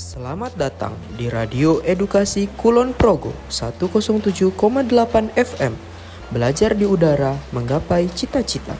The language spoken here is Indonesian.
Selamat datang di Radio Edukasi Kulon Progo 107,8 FM. Belajar di udara, menggapai cita-cita.